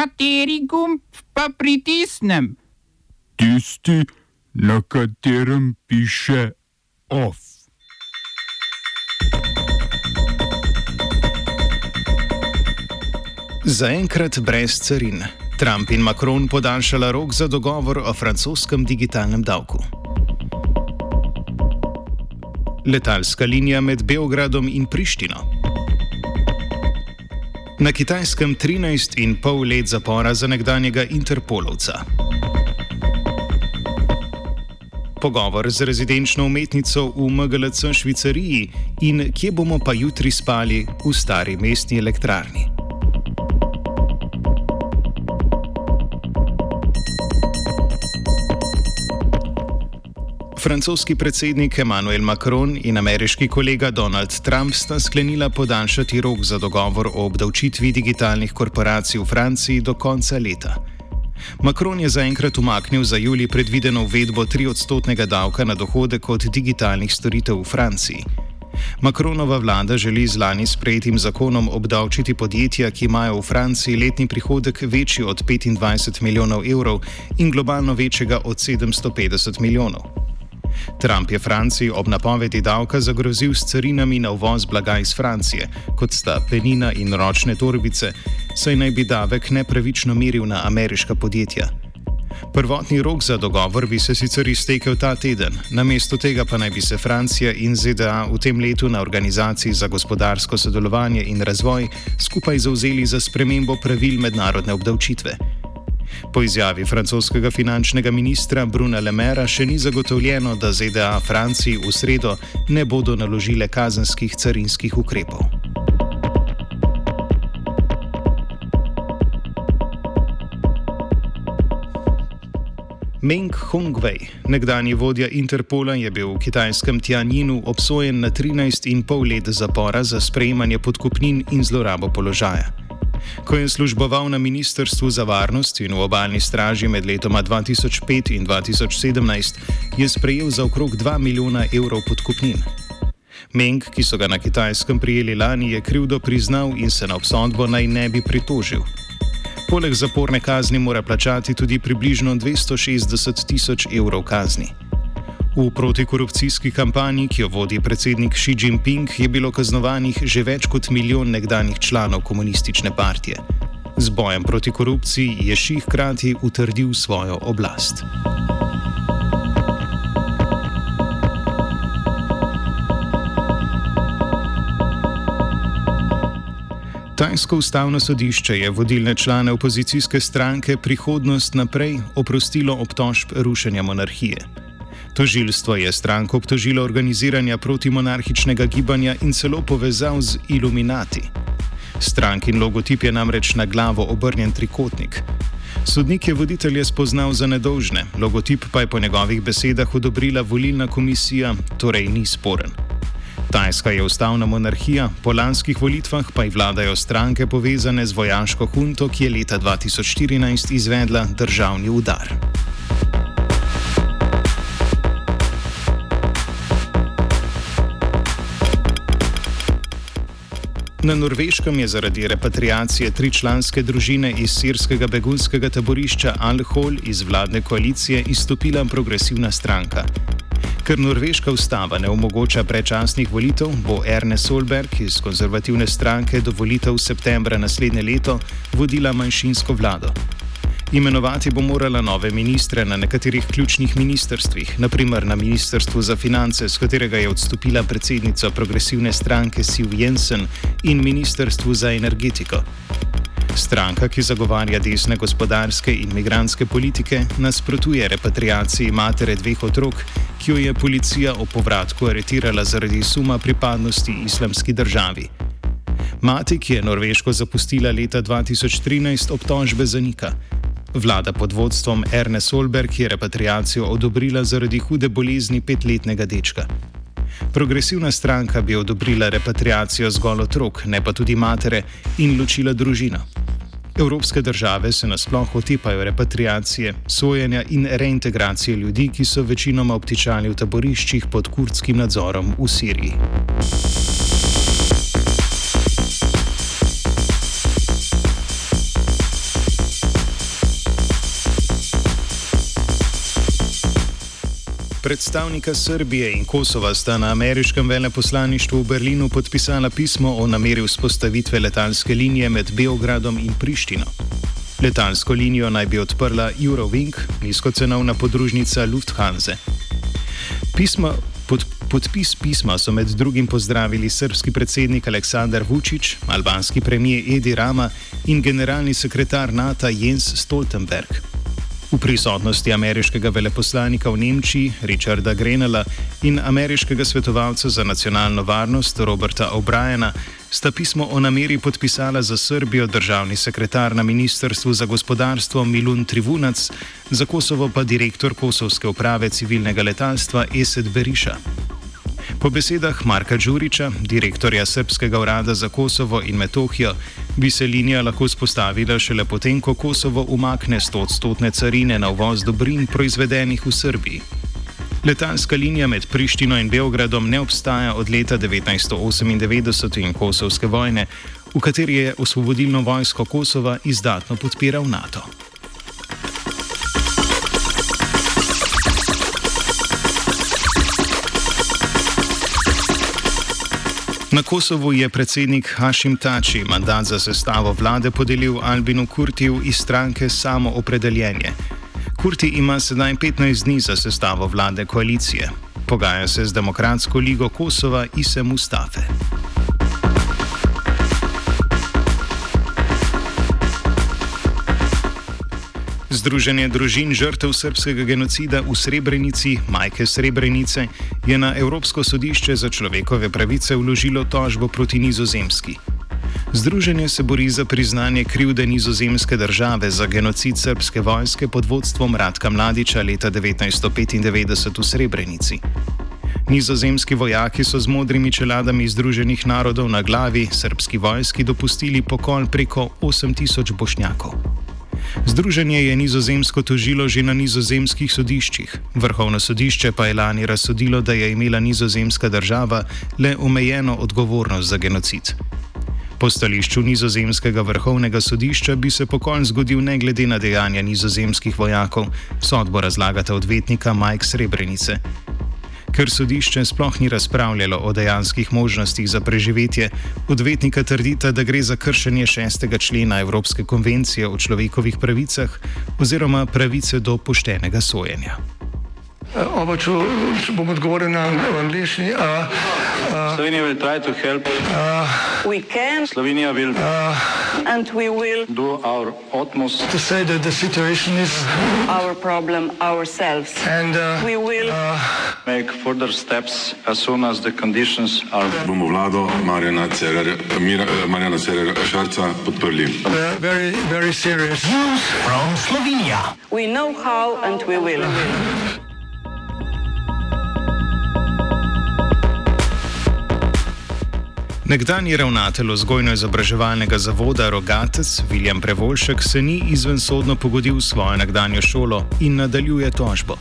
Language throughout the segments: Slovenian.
Kateri gumb pa pritisnem? Tisti, na katerem piše OF. Zaenkrat brez carin. Trump in Macron podaljšala rok za dogovor o francoskem digitalnem davku. Letalska linija med Beogradom in Prištino. Na kitajskem 13,5 let zapora za nekdanjega Interpolovca. Pogovor z rezidenčno umetnico v MGLC Švicariji in kje bomo pa jutri spali v stari mestni elektrarni. Francoski predsednik Emmanuel Macron in ameriški kolega Donald Trump sta sklenila podaljšati rok za dogovor o obdavčitvi digitalnih korporacij v Franciji do konca leta. Macron je zaenkrat umaknil za juli predvideno uvedbo 3-odstotnega davka na dohodek od digitalnih storitev v Franciji. Macronova vlada želi z lani sprejetim zakonom obdavčiti podjetja, ki imajo v Franciji letni prihodek večji od 25 milijonov evrov in globalno večjega od 750 milijonov. Trump je Franciji ob napovedi davka zagrozil s carinami na uvoz blaga iz Francije, kot sta penina in ročne torbice, saj naj bi davek nepravično meril na ameriška podjetja. Prvotni rok za dogovor bi se sicer iztekel ta teden, namesto tega pa naj bi se Francija in ZDA v tem letu na Organizaciji za gospodarsko sodelovanje in razvoj skupaj zauzeli za spremembo pravil mednarodne obdavčitve. Po izjavi francoskega finančnega ministra Bruna Lemera še ni zagotovljeno, da ZDA Franciji v sredo ne bodo naložile kazenskih carinskih ukrepov. Meng Hongwei, nekdani vodja Interpola, je bil v kitajskem Tianjinu obsojen na 13,5 let zapora za sprejemanje podkupnin in zlorabo položaja. Ko je služboval na Ministrstvu za varnost in v obaljni straži med letoma 2005 in 2017, je sprejel za okrog 2 milijona evrov podkupnin. Meng, ki so ga na kitajskem prijeli lani, je krivdo priznal in se na obsodbo naj ne bi pritožil. Poleg zaporne kazni mora plačati tudi približno 260 tisoč evrov kazni. V protikorupcijski kampanji, ki jo vodi predsednik Xi Jinping, je bilo kaznovanih že več kot milijon nekdanjih članov komunistične partije. Z bojem proti korupciji je Xi hkrati utrdil svojo oblast. Tajsko ustavno sodišče je vodilne člane opozicijske stranke Prihodnost naprej oprostilo obtožb rušenja monarhije. Tožilstvo je stranko obtožilo organiziranja protimonarhičnega gibanja in celo povezal z iluminati. Strankin logotip je namreč na glavo obrnjen trikotnik. Sodnik je voditelje spoznal za nedolžne, logotip pa je po njegovih besedah odobrila volilna komisija, torej ni sporen. Tajska je ustavna monarhija, po lanskih volitvah pa ji vladajo stranke povezane z vojaško hunto, ki je leta 2014 izvedla državni udar. Na Norveškem je zaradi repatriacije tričlanske družine iz sirskega begunskega taborišča Al-Hol iz vladne koalicije izstopila progresivna stranka. Ker norveška ustava ne omogoča predčasnih volitev, bo Erne Solberg iz konzervativne stranke do volitev septembra naslednje leto vodila manjšinsko vlado. Imenovati bo morala nove ministre na nekaterih ključnih ministrstvih, naprimer na Ministrstvu za finance, z katerega je odstopila predsednica progresivne stranke Siv Jensen, in Ministrstvu za energetiko. Stranka, ki zagovarja desne gospodarske in migranske politike, nasprotuje repatriaciji matere dveh otrok, ki jo je policija o povratku aretirala zaradi suma pripadnosti islamski državi. Mati, ki je Norveško zapustila leta 2013, obtožbe zanika. Vlada pod vodstvom Erne Solberg je repatriacijo odobrila zaradi hude bolezni petletnega dečka. Progresivna stranka bi odobrila repatriacijo zgolj otrok, ne pa tudi matere, in ločila družino. Evropske države se nasploh otepajo repatriacije, sojenja in reintegracije ljudi, ki so večinoma obtičali v taboriščih pod kurdskim nadzorom v Siriji. Predstavnika Srbije in Kosova sta na ameriškem veleposlaništvu v Berlinu podpisala pismo o nameri vzpostavitve letalske linije med Beogradom in Prištino. Letalsko linijo naj bi odprla Eurowing, nizkocenovna podružnica Lufthansa. Pismo, pod, podpis pisma so med drugim pozdravili srpski predsednik Aleksandar Vučić, albanski premijer Edi Rama in generalni sekretar NATO Jens Stoltenberg. V prisotnosti ameriškega veleposlanika v Nemčiji Richarda Grenela in ameriškega svetovalca za nacionalno varnost Roberta O'Briena sta pismo o nameri podpisala za Srbijo državni sekretar na Ministrstvu za gospodarstvo Milun Trivunac, za Kosovo pa direktor Kosovske uprave civilnega letalstva Esed Beriša. Po besedah Marka Đuriča, direktorja Srpskega urada za Kosovo in Metohijo, bi se linija lahko spostavila šele potem, ko Kosovo umakne 100-odstotne carine na uvoz dobrin proizvedenih v Srbiji. Letalska linija med Prištino in Beogradom ne obstaja od leta 1998 in Kosovske vojne, v kateri je osvobodilno vojsko Kosova izdatno podpiral NATO. Na Kosovu je predsednik Hašim Tači mandat za sestavo vlade podelil Albinu Kurtiju iz stranke Samo opredeljenje. Kurti ima sedaj 15 dni za sestavo vlade koalicije. Pogaja se z Demokratsko ligo Kosova Ise Mustafe. Združenje družin žrtev srpskega genocida v Srebrenici, Majke Srebrenice, je na Evropsko sodišče za človekove pravice vložilo tožbo proti Nizozemski. Združenje se bori za priznanje krivde nizozemske države za genocid srpske vojske pod vodstvom Radka Mladiča leta 1995 v Srebrenici. Nizozemski vojaki so z modrimi čeladami Združenih narodov na glavi srpski vojski dopustili pokol preko 8000 bošnjakov. Združenje je nizozemsko tožilo že na nizozemskih sodiščih. Vrhovno sodišče pa je lani razsodilo, da je imela nizozemska država le omejeno odgovornost za genocid. Po stališču nizozemskega vrhovnega sodišča bi se pokol zgodil ne glede na dejanja nizozemskih vojakov, sodbo razlagata odvetnika Mike Srebrenice. Ker sodišče sploh ni razpravljalo o dejanskih možnostih za preživetje, odvetnika trdita, da gre za kršenje šestega člena Evropske konvencije o človekovih pravicah oziroma pravice do poštenega sojenja. Oba, če, če bom odgovoril na angliški. Slovenija will try to help. We can Slovenija will and we will do our utmost To say that the situation is our problem ourselves. and uh, We will make further steps as soon as the conditions are bomo vlado Marjana eh, Marjana Cererja Šarca podprli. uh, very, very serious. we know how and we will. Nekdanji ravnatelj vzgojno-izobraževalnega zavoda Rogatec Viljan Prevolšek se ni izvensodno pogodil v svojo nekdanjo šolo in nadaljuje tožbo.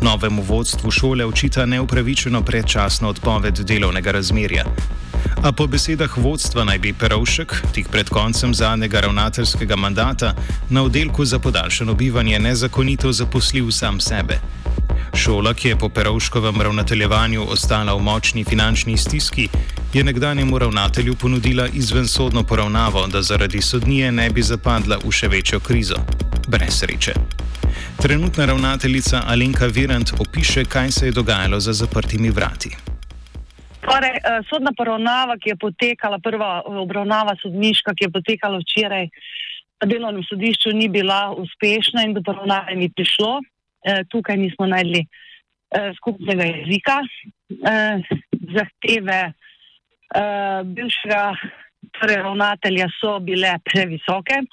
Novemu vodstvu šole očita neupravičeno predčasno odpoved delovnega razmerja. A po besedah vodstva naj bi Perovšek tik pred koncem zadnjega ravnateljskega mandata na oddelku za podaljšano bivanje nezakonito zaposlil sam sebe. Šola, ki je po Perovškovem ravnateljevanju ostala v močni finančni stiski, je nekdanjemu ravnatelju ponudila izvensodno poravnavo, da zaradi sodnije ne bi zapadla v še večjo krizo. Brez sreče. Trenutna ravnateljica Alenka Virant opiše, kaj se je dogajalo za zaprtimi vrati. Torej, eh, sodna poravnava, ki je potekala, prva obravnava sodniška, ki je potekala včeraj na delovnem sodišču, ni bila uspešna in do poravnave ni prišlo. Eh, Tukaj nismo najdli eh, skupnega jezika. Eh, Zahteve eh, bivšega torej, ravnatelja so bile previsoke.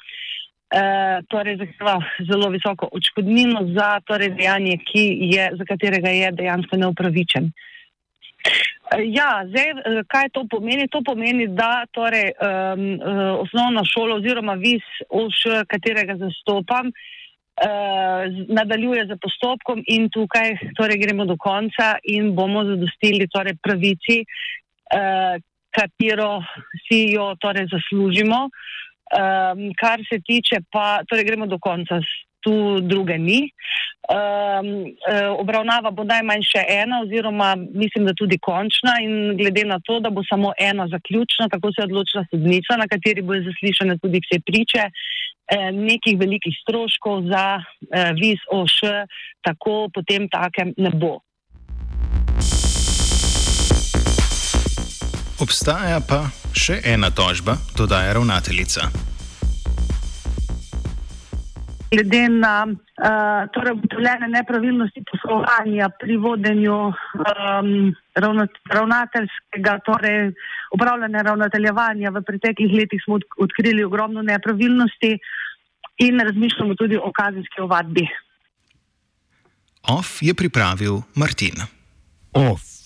Uh, torej, zahteva zelo visoko odškodnino za torej, dejanje, je, za katerega je dejansko neupravičen. Uh, ja, zdaj, kaj to pomeni? To pomeni, da torej, um, uh, osnovna šola oziroma vis, OŠ, katerega zastopam, uh, nadaljuje z postopkom in tukaj torej, gremo do konca in bomo zadostili torej, pravici, uh, katero si jo torej, zaslužimo. Um, kar se tiče pa, torej gremo do konca, tu druge ni. Um, obravnava bo najmanj še ena, oziroma mislim, da tudi končna. In glede na to, da bo samo ena zaključna, tako se je odločila sodnica, na kateri bo zaslišane tudi vse priče, eh, nekih velikih stroškov za eh, viz OŠ, tako potem takem ne bo. Obstaja pa še ena tožba, dodaja ravnateljica glede na uh, torej ugotovljene nepravilnosti poslovanja pri vodenju um, ravnateljskega, torej upravljanja ravnateljevanja v preteklih letih smo odkrili ogromno nepravilnosti in razmišljamo tudi o kazenski ovadbi. OF je pripravil Martin. OF.